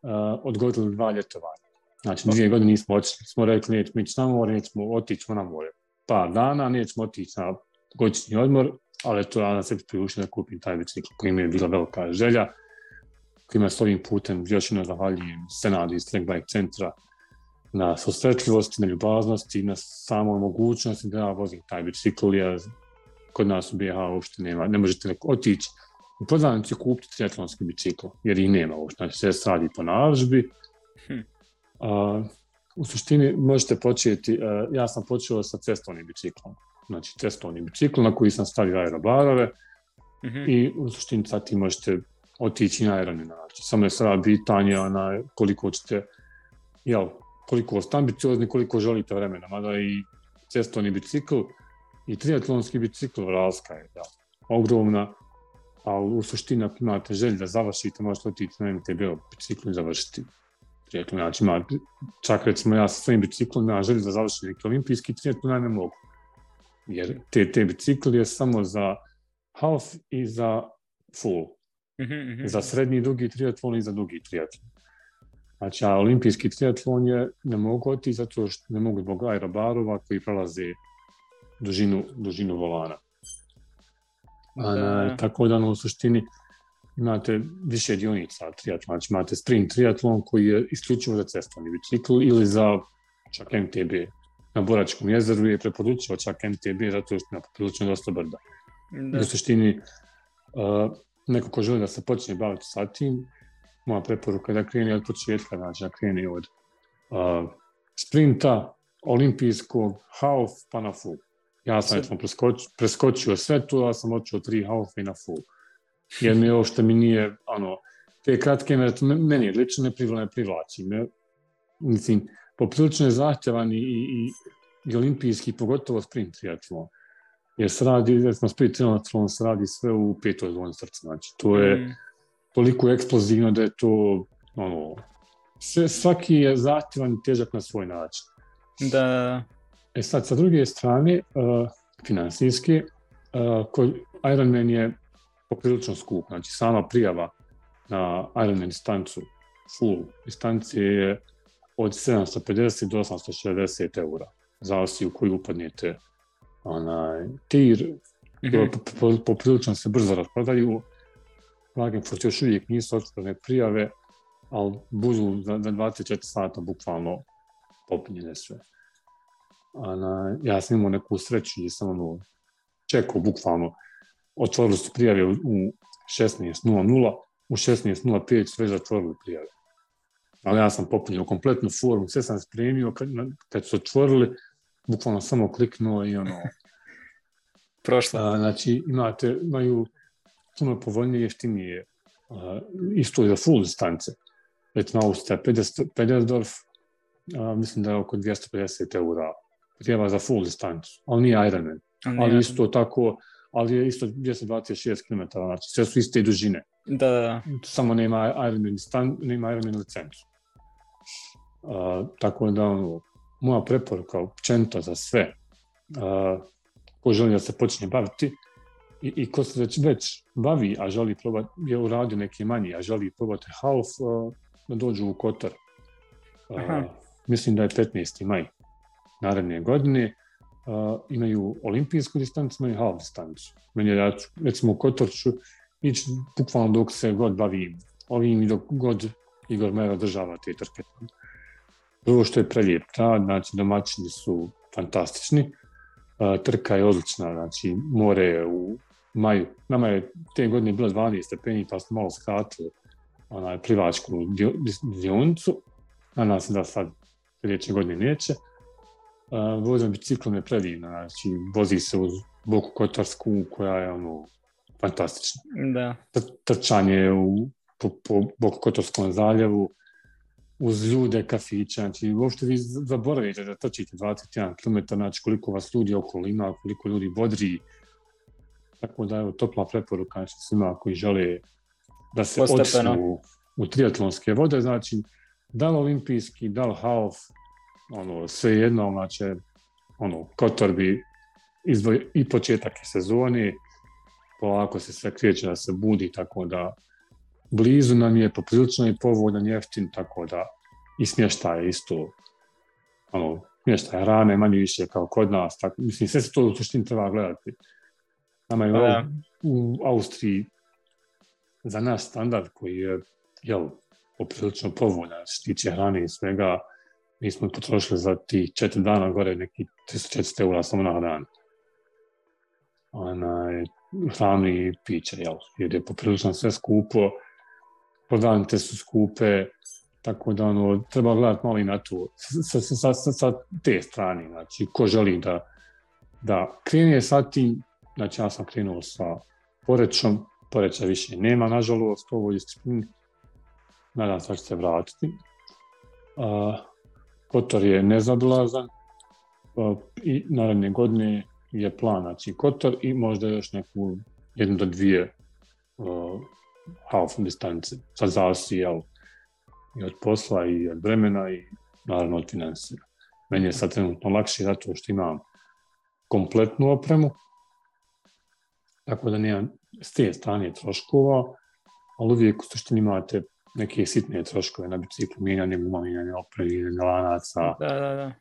uh, odgodili dva ljetovanja. Znači, dvije godine nismo otišli, smo rekli nećemo ići na more, nećemo otići na more. Par dana, nećemo otići na godišnji odmor, ali to ja na sebi priušio da kupim taj bicikl koji mi je bila velika želja, kojima s ovim putem još jedno zahvaljujem Senadu iz Track Bike centra, na susretljivosti, na ljubaznosti, na samoj mogućnosti da ja vozim taj bicikl, jer kod nas u BiH uopšte nema, ne možete otići u prodavnici kupiti triatlonski bicikl, jer ih nema uopšte, znači sve se radi po naručbi. Hm. A, u suštini možete početi, a, ja sam počeo sa cestovnim biciklom, znači cestovni bicikl na koji sam stavio aerobarove mm -hmm. i u suštini sad ti možete otići na aeronin znači, samo je sada pitanje ona, koliko ćete jel, koliko ste ambiciozni, koliko želite vremena, mada i cestovni bicikl i triatlonski bicikl razlika je da, ogromna, a u suštini ako imate želj da završite, možete otići na MTB biciklu i završiti triatlon. Znači, ima, čak recimo ja sa svojim biciklom ja želj da završim neki olimpijski triatlon, ja ne mogu. Jer te, te bicikl je samo za half i za full. Mm -hmm. Za srednji dugi triatlon i za dugi triatlon. Znači, a olimpijski triatlon je ne mogu otići zato što ne mogu zbog aerobarova koji prelaze dužinu, dužinu volana. A, da. tako da, u suštini, imate više dionica triatlona. Znači, imate sprint triatlon koji je isključivo za cestovni bicikl ili za čak MTB. Na Boračkom jezeru je preporučio čak MTB zato što je poprilično dosta brda. Da. U suštini, uh, neko ko želi da se počne baviti sa tim, moja preporuka je da krene od početka, znači da krene od uh, sprinta, olimpijskog, half pa na full. Ja sam recimo preskočio, preskočio sve to, ja sam očeo tri half i na full. Jer mi uopšte mi nije, ono, te kratke mere, to me- meni lično ne privla, ne privlači. Me, mislim, poprilično je zahtjevan i, i, i, olimpijski, pogotovo sprint triatlon. Jer se radi, recimo sprint triatlon se radi sve u petoj zoni srca, znači to je Mm, toliko eksplozivno da je to, ono, sve, svaki je zahtjevan i težak na svoj način. Da. E sad, sa druge strane, uh, finansijske, uh, kod Ironman je poprilično skup. Znači, sama prijava na Ironman distancu, full distancije je od 750 do 860 eura. Zavisi u koju upadnete onaj, tir, Mhm. po- poprilično se brzo rasprodaju. Klagenfurt još uvijek nisu otvorene prijave, ali budu za, za 24 sata bukvalno popunjene sve. A na, ja sam imao neku sreću i sam ono, čekao bukvalno, otvorili su prijave u, u 16.00, u 16.05 su već zatvorili prijave. Ali ja sam popunio kompletnu formu, sve sam spremio, kad, kad su otvorili, bukvalno samo kliknuo i ono, Prošlo. A, znači, imate, imaju puno povoljnije jeftinije. A, isto i za full distance. Recimo, Austrija, Pedes- Pedersdorf, a, mislim da je oko 250 eura prijava za full distancu, ali nije Ironman. Ali isto tako, ali je isto 226 km, znači sve su iste dužine. Da, da. Samo nema Ironman, distan, nema Ironman licencu. A, tako da, ono, moja preporuka općenito za sve, a, ko želi da se počne baviti, i, i ko se već, već bavi, a želi probati, je uradio neki manji, a želi probati half, a, da dođu u Kotor. Aha. mislim da je 15. maj naredne godine. Imaju olimpijsku distancu, imaju half distancu. Meni je, ja recimo u Kotor ću ići bukvalno dok se god bavim ovim i dok god Igor Mera održava te trke. Prvo što je prelijep grad, znači domaćini su fantastični, A, trka je odlična, znači more je u maju. Nama je te godine bilo 12 stepeni, pa smo malo skratili onaj plivačku dionicu. Nadam se da sad sljedeće godine neće. Vozim biciklom je predivno, znači vozi se uz Boku Kotarsku koja je ono fantastična. Da. Tr- Trčanje u, po, po Boku Kotarskom zaljevu uz ljude, kafiće, znači uopšte vi zaboravite da trčite 21 km, znači koliko vas ljudi okolo ima, koliko ljudi bodri. Tako da evo topla preporuka znači, svima koji žele da se Postepeno. odsnu u triatlonske vode, znači da li olimpijski, da li half, ono, sve jedno, znači, ono, Kotor bi izdvoj, i početak sezone, polako se sve kreće da se budi, tako da blizu nam je poprilično i povoljan jeftin, tako da i smještaj je isto, ono, smještaj hrane manje više kao kod nas, tako, mislim, sve se to u suštini treba gledati. Nama je Pa da. u, Austriji za naš standard koji je, jel, poprilično povoljan, što tiče hrane i svega, mi smo potrošili za tih četiri dana gore neki 300-400 eura samo na dan. Onaj, hranu i piće, jel, jer je poprilično sve skupo, prodavnice su skupe, tako da ono, treba gledati malo i na to, sa, sa, sa, sa, te strane, znači, ko želi da, da krene sa tim, znači ja sam krenuo sa Porećom, Poreća više nema, nažalost, u ovoj disciplini, nadam se da će se vratiti. A, Kotor je nezabilazan a, i naredne godine je plan, znači Kotor i možda još neku jednu do dvije uh, half distance. Sad zavisi jel, i od posla i od vremena i naravno od financija. Meni je sad trenutno lakše zato što imam kompletnu opremu, tako da nemam s te strane troškova, ali uvijek u suštini imate neke sitne troškove na biciklu, mijenjanje guma, mijenjanje opreme, mijenjanje lanaca, Da, da, da.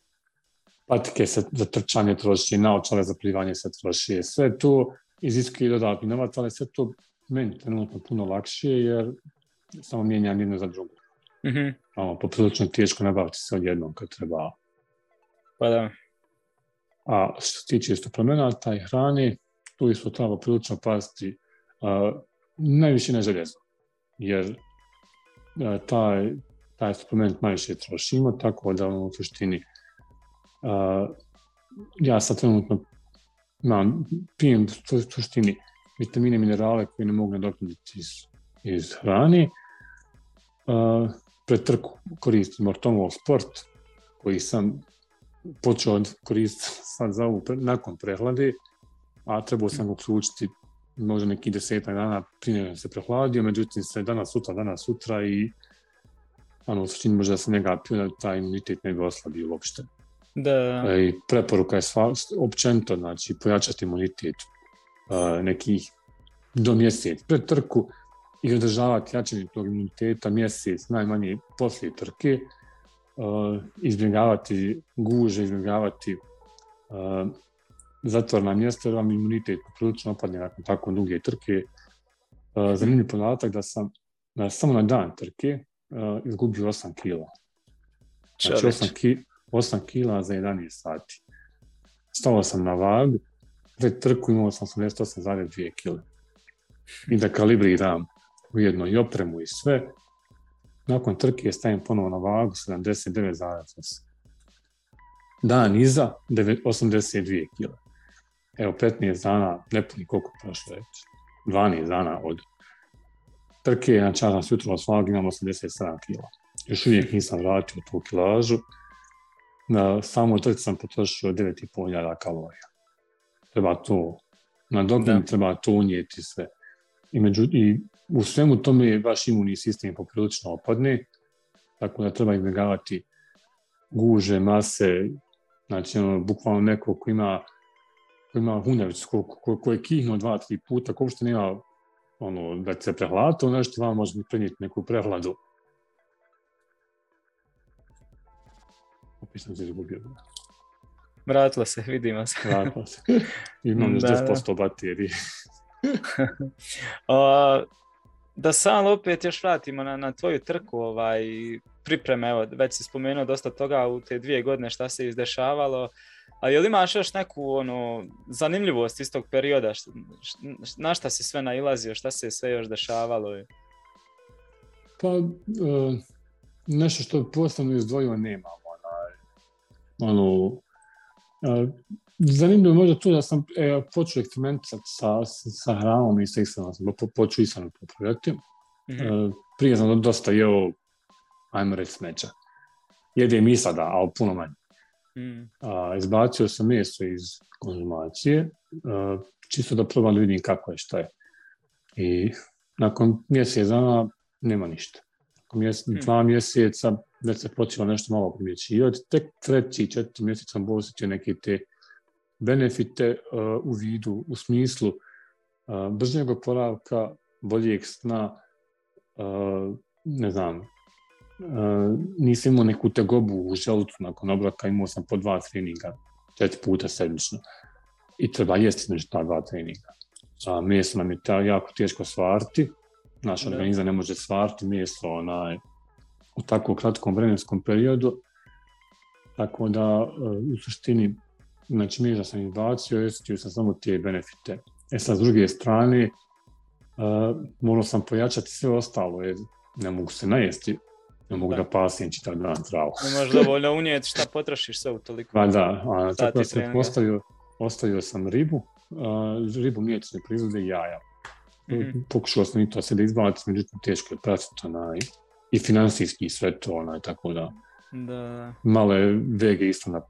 patike se za trčanje troši, naočale za plivanje se troši, sve to iziskuje dodatni novac, ali sve to meni trenutno puno lakše jer samo mijenjam jedno za drugo. Mhm. Ono, poprilično teško nabaviti se odjednom kad treba Pa da. A što se tiče suplemenata i hrane, tu isto treba prilično paziti najviše na željezo. Jer taj, taj suplement najviše trošimo, tako da u suštini ja sad trenutno imam, pijem u suštini vitamine, minerale koje ne mogu nadoknaditi iz, iz hrane. Uh, pred trku koristim Ortomol Sport, koji sam počeo koristiti sad za ovu, nakon prehlade, a trebao sam ga uključiti možda neki desetak dana prije se prehladio, međutim se danas sutra, danas sutra i ono, suštini možda se njega pio da taj imunitet ne bi oslabio uopšte. Da. E, preporuka je sva, općenito, znači pojačati imunitet nekih do mjesec pred trku i održavati jačanje tog imuniteta mjesec najmanje poslije trke, izbjegavati guže, izbjegavati zatvorna mjesta jer vam imunitet prilično opadne nakon tako duge trke. Zanimljiv podatak da sam na, samo na dan trke izgubio 8 kila. Znači 8, ki, 8 kila za 11 sati. Stalo sam na vagu, pred trku imao sam 88,2 kila. I da kalibriram ujedno i opremu i sve, nakon trke stavim ponovo na vagu 79,8. Dan iza 82 kila. Evo 15 dana, nepuni koliko prošlo već. 12 dana od trke, sam se jutro svag, imam 87 kila. Još uvijek nisam vratio tu kilažu. Na samoj trci sam potrošio 9,5 kalorija. Treba to nadoknaditi, treba to unijeti sve. I, među, I u svemu tome vaš imunni sistem poprilično opadne, tako da treba izbjegavati guže, mase, znači ono, bukvalno neko ko ima ko ima hunević, ko, ko, ko je kihnuo dva, tri puta, ko što nema ono, da se prehlada, nešto vam može prenijeti neku prehladu. Opet sam se izgubio. Vratila se, vidimo se. Vratila se. Imam još da, 10% baterije. da sam opet još vratimo na, na tvoju trku, ovaj, pripreme, evo, već si spomenuo dosta toga u te dvije godine šta se izdešavalo, a je li imaš još neku ono, zanimljivost iz tog perioda, šta, na šta si sve nailazio, šta se sve još dešavalo? Pa, uh, nešto što je posebno izdvojio nemam, onaj, ono, uh, zanimljivo možda to da sam e, počeo eksperimentisati sa, sa hranom i sa ishrano sam po, počeo ishranu popravljati. Mm -hmm. e, prije sam dosta jeo, ajmo reći, smeća. Jedem i sada, ali puno manje. Mm. A, izbacio sam meso iz konzumacije, a, čisto da probam da vidim kako je, šta je. I nakon mjesec dana nema ništa. Mjesec, mm. dva mjeseca već se počelo nešto malo primjećivati. Tek treći, četiri mjeseca sam osjetio neke te benefite uh, u vidu, u smislu uh, bržnjeg oporavka, boljeg sna, uh, ne znam, uh, nisam imao neku tegobu u želucu nakon obraka, imao sam po dva treninga, četiri puta sedmično. I treba jesti između ta dva treninga. A meso nam je ta jako teško stvariti, naš organizam ne može stvariti meso onaj, u tako kratkom vremenskom periodu, tako da uh, u suštini znači mreža sam izbacio, osjetio sam samo te benefite. E sad, s druge strane, uh, morao sam pojačati sve ostalo, jer ne mogu se najesti, ne mogu da, da pasim čitav dan zdravo. Ne možeš dovoljno unijeti šta potrošiš sve u toliko. Pa da, a, tako da sam ostavio, ostavio sam ribu, uh, ribu mliječne proizvode i jaja. Mm -hmm. Pokušao sam i to se da izbavati, međutim teško je pratiti onaj, i finansijski sve to, onaj, tako da, da. male vege isto na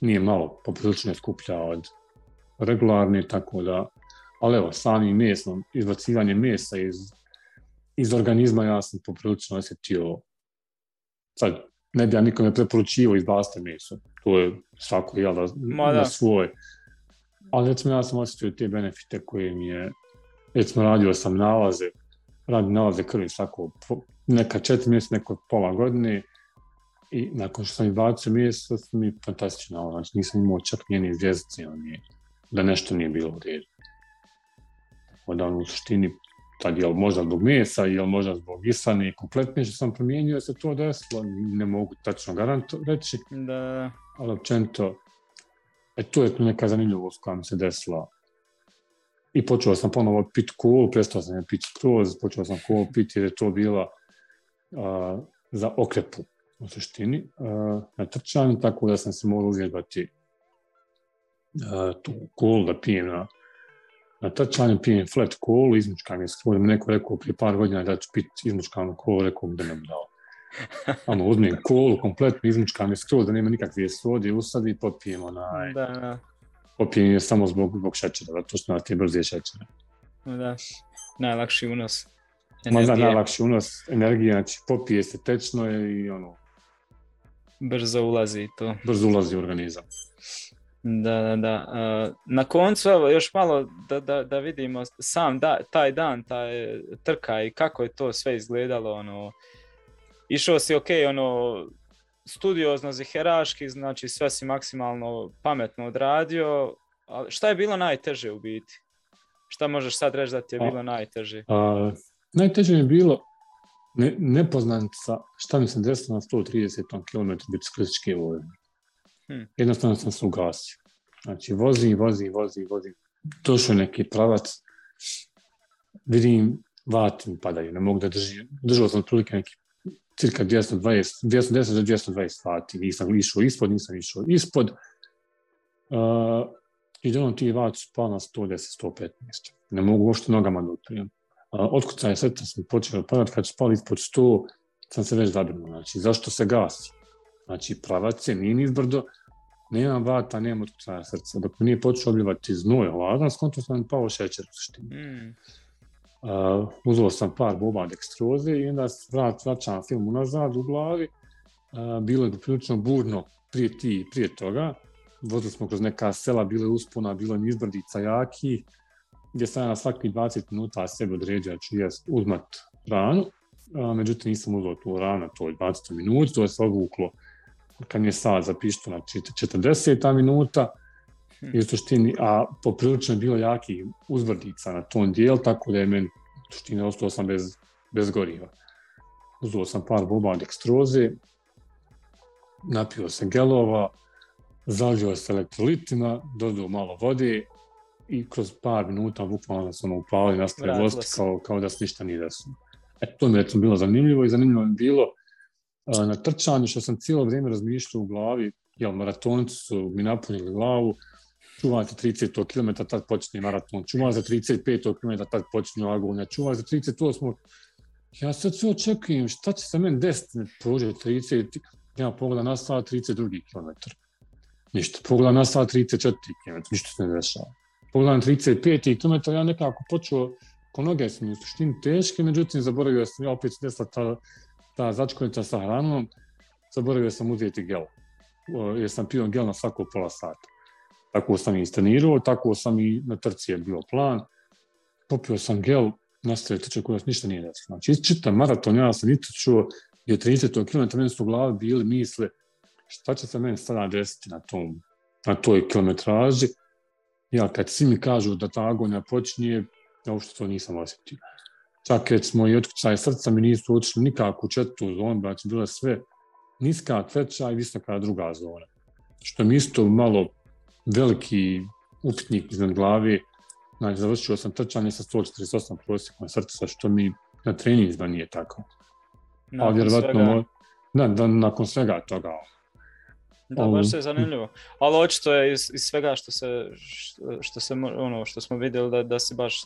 nije malo poprilično skuplja od regularne, tako da, ali evo, samim mesom, izbacivanje mesa iz, iz organizma, ja sam poprilično osjetio, sad, ne bi ja nikome preporučivo izbaciti meso, to je svako jel da, Ma, da. na svoj, ali recimo ja sam osjetio te benefite koje mi je, recimo radio sam nalaze, radim nalaze krvi svako, neka četiri mjeseca, neko pola godine, I nakon što sam izbacio mjesto, sam mi fantastično, znači nisam imao čak njeni zvijezdice, on da nešto nije bilo u redu. Onda on u suštini, tad je možda zbog mesa, je možda zbog isane i kompletne što sam promijenio se to desilo, ne mogu tačno garanto reći. Da. ali općenito, e, to je neka zanimljivost koja mi se desila. I počeo sam ponovo pit kolu, prestao sam je pit skroz, počeo sam kolu pit jer je to bila za okrepu u suštini na trčanju, tako da sam se morao uvježbati tu kolu da pijem na, na trčanju, pijem flat kolu, izmučkam je skroz, neko rekao prije par godina da ću pit izmučkanu kolu, rekao da ne dao. Ono, uzmem kolu kompletno, izmučkam je skroz, da nema nikakve sode, usadi i popijem onaj... Da, da. Popijem je samo zbog, zbog šećera, zato što na te brze šećere. Da, najlakši unos. Ma da, najlakši unos energije, znači popije se tečno i ono... Brzo ulazi to. Brzo ulazi u organizam. Da, da, da. Na koncu, evo, još malo da, da, da vidimo sam da, taj dan, taj trka i kako je to sve izgledalo, ono, išao si ok, ono, studiozno, ziheraški, znači sve si maksimalno pametno odradio, ali šta je bilo najteže u biti? Šta možeš sad reći da ti je bilo najteže? A, najteže je bilo ne, nepoznanica šta mi se desilo na 130 km biciklističke vožnje. Hmm. Jednostavno sam se ugasio. Znači, vozim, vozim, vozim, vozim. Došao neki pravac, vidim, vati mi padaju, ne mogu da držim. Držao sam otprilike neki cirka 220, 210 do 220 sati. Nisam išao ispod, nisam išao ispod. Uh, I ono ti vat spao na 110, 115. Ne mogu uopšte nogama da utrijem. Uh, otkucanje srca sam počeo padat, kad su spali ispod 100, sam se već zabrinuo. Znači, zašto se gasi? Znači, pravac je, nije nizbrdo, nema vata, nema otkucanja srca. Dok mi nije počeo obljivati znoj hladan, skonto sam pao šećer u suštini. Mm. Uh, uzeo sam par boba dekstroze i onda vrat, vraćam film unazad u glavi. Uh, bilo je prilično burno prije, ti, prije toga. Vozili smo kroz neka sela, bilo je uspona, bilo je nizbrdica jaki, gdje sam na svakih 20 minuta sebe određao ću jest uzmat ranu. Uh, međutim, nisam uzeo tu ranu, to je 20 minuta, to je se odvuklo kad mi je sad za pištona 40 minuta i u suštini, a poprilično je bilo jakih uzbrdica na tom dijelu, tako da je meni u suštini ostao sam bez, bez goriva. Uzeo sam par boba dekstroze, napio se gelova, zalio se elektrolitima, dodao malo vode i kroz par minuta bukvalno sam upali i nastavio voziti kao, kao da se ništa nije desilo. E, to mi je bilo zanimljivo i zanimljivo mi bilo na trčanju što sam cijelo vrijeme razmišljao u glavi, jel, maratonci su mi napunili glavu, čuvate 30 km, tad počne maraton, čuvaj za 35 km, tad počne agonija, čuvaj za 38 Ja sad sve očekujem, šta će se meni desiti, prođe 30, ja pogledam na sat 32 km. Ništa, pogledam na sat 34 km, ništa se ne dešava. Pogledam 35 km, ja nekako počeo, ko noge su mi u suštini teške, međutim zaboravio sam, ja opet desila ta, ta začkonica sa hranom, zaboravio sam uzeti gel. Jer sam pio gel na svako pola sata. Tako sam i istrenirao, tako sam i na trci je bio plan. Popio sam gel, nastavio trče koja ništa nije desilo. Znači, čitam maraton, ja sam čuo, je 30 km, meni su u glavi bili misle šta će se meni sada desiti na, tom, na toj kilometraži. Ja kad svi mi kažu da ta agonija počinje, ja uopšte to nisam osjetio. Čak smo i otkucaj srca mi nisu otišli nikako u četvrtu zonu, znači bila sve niska, treća i visoka druga zona. Što mi isto malo veliki upitnik iznad glavi. Znači, završio sam trčanje sa 148 prosjekom srca, što mi na treninzima nije tako. Nakon A vjerovatno, svega... da, da, nakon svega toga. Da, baš je zanimljivo. Ali očito je iz, iz svega što se, što se, ono, što smo vidjeli da, da si baš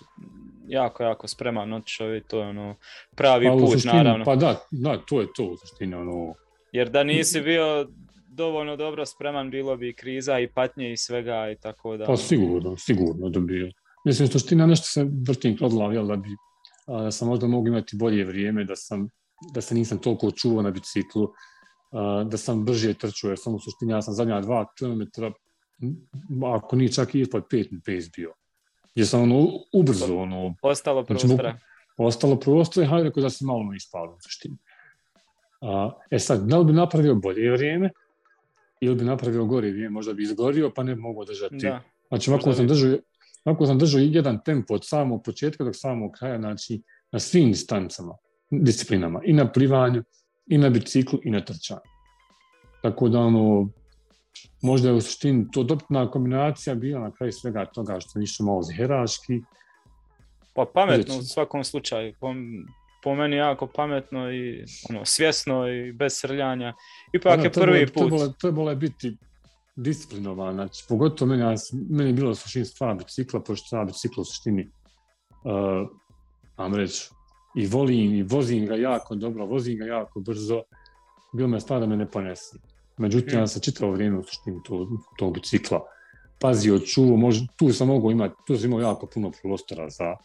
jako, jako spreman otišao i to je ono pravi pa, put, suštini, naravno. Pa da, da, to je to u suštini, ono... Jer da nisi bio dovoljno dobro spreman, bilo bi kriza i patnje i svega i tako da... Pa sigurno, sigurno da bi. Mislim, suština nešto se vrtim kroz jel, da bi da sam možda mogu imati bolje vrijeme, da sam da se nisam toliko čuvao na biciklu, da sam brže trčao, jer sam u suštini, ja sam zadnja dva kilometra, ako nije čak i ispod pet mi pace bio. Jer sam ono ubrzo, ono... Ostalo znači, prostora. Znači, ostalo prostora i hajde da se malo ispalo u suštini. e sad, da li bi napravio bolje vrijeme, ili bi napravio gori vrijeme, možda bi izgorio, pa ne bi mogao držati. Da. Znači, ovako sam, držao, ovako sam držao jedan tempo od samog početka do samog kraja, znači, na svim distancama, disciplinama, i na plivanju, i na biciklu, i na trčanju. Tako da, ono, možda je u suštini to dobitna kombinacija bila na kraju svega toga što nisu malo ziheraški. Pa pametno u svakom slučaju. Po, po meni jako pametno i ono, svjesno i bez srljanja. Ipak je prvi put. Trebalo, je biti disciplinovan, znači pogotovo meni, meni je bilo u suštini stvar bicikla, pošto stvar bicikla u suštini uh, vam reći, i volim i vozim ga jako dobro, vozim ga jako brzo, bilo me stvar da me ne ponesi. Međutim, hmm. ja sam čitao vrijeme u suštini tog, tog bicikla, pazio, čuo, može, tu sam mogao imati, tu sam imao jako puno prostora za,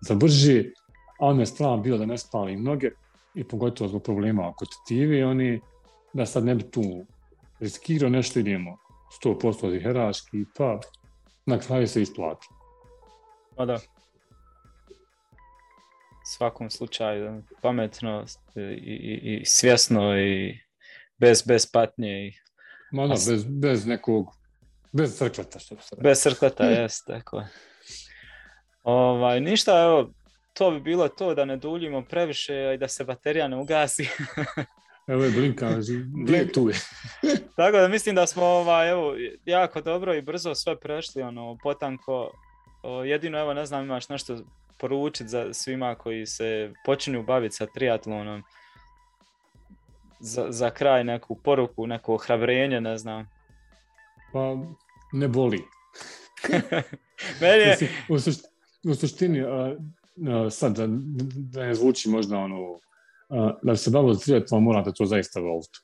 za brže, ali me stvar bilo da ne spalim noge i pogotovo zbog problema oko tetive, oni da sad ne bi tu riskirao nešto idemo 100% ziheraški, pa na kraju se isplati. Pa da. svakom slučaju pametno i, i, i svjesno i bez, bez patnje. I... Ma da, bez, bez nekog, bez crkveta što bi se Bez crkveta, jest, tako Ovaj, ništa, evo, to bi bilo to da ne duljimo previše i da se baterija ne ugasi. Evo je Blinka, tu je? Tako da mislim da smo ovaj, evo, jako dobro i brzo sve prešli, ono, potanko. O, jedino, evo, ne znam, imaš nešto poručiti za svima koji se počinju baviti sa triatlonom. Za, za kraj neku poruku, neko ohrabrenje, ne znam. Pa, ne boli. Meni je... U, u suštini, sad, da, da ne zvuči možda ono da bi se bavilo triatlon morate to zaista voliti.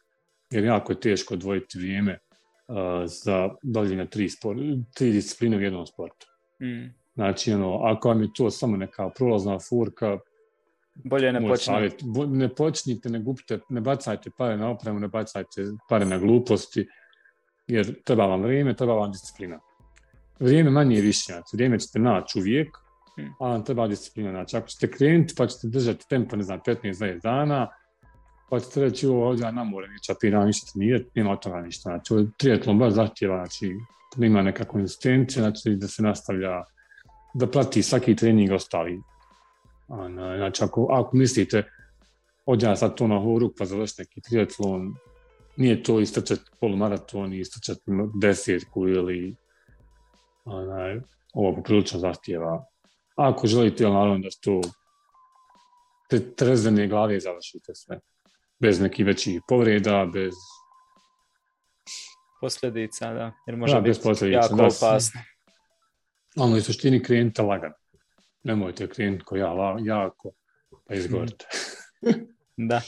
Jer jako je teško odvojiti vrijeme za bavljenje tri, sport, tri discipline u jednom sportu. Mm. Znači, ono, ako vam je to samo neka prolazna furka, bolje ne počnite. Ne počnite, ne gupite, ne bacajte pare na opremu, ne bacajte pare na gluposti, jer treba vam vrijeme, treba vam disciplina. Vrijeme manje je više, znači, vrijeme ćete naći uvijek. Ali nam treba disciplina. Znači, ako ćete krenuti pa ćete držati tempo, ne znam, 15-20 dana, pa ćete reći ovo ovdje ja na more, ništa pira, ništa nije, nema toga ništa. Znači, triatlon baš zahtjeva, znači, ima neka konzistencija, znači da se nastavlja, da prati svaki trening ostali. Znači, ako, ako mislite, ovdje ja sad to na horu pa završi neki triatlon, nije to istrčati polumaraton i istrčati desetku ili onaj, ovo poprilično zahtjeva ako želite, naravno da to te trezane glave završite sve. Bez nekih većih povreda, bez... Posljedica, da. Jer može da, biti jako opasno. Ono, u suštini krenite lagano. Nemojte krenuti ko ja, jako, pa izgorite. da.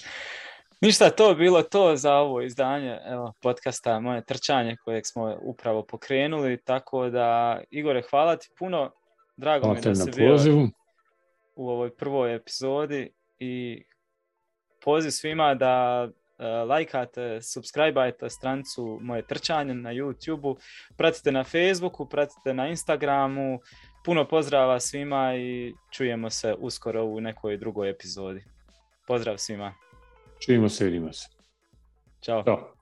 Ništa, to bilo to za ovo izdanje evo, podcasta Moje trčanje kojeg smo upravo pokrenuli, tako da Igore, hvala ti puno Drago mi da se bio u ovoj prvoj epizodi i poziv svima da uh, lajkate, subscribeajte strancu Moje trčanje na YouTube-u, pratite na Facebooku, pratite na Instagramu. Puno pozdrava svima i čujemo se uskoro u nekoj drugoj epizodi. Pozdrav svima. Čujemo se, vidimo se. Ćao. Ćao.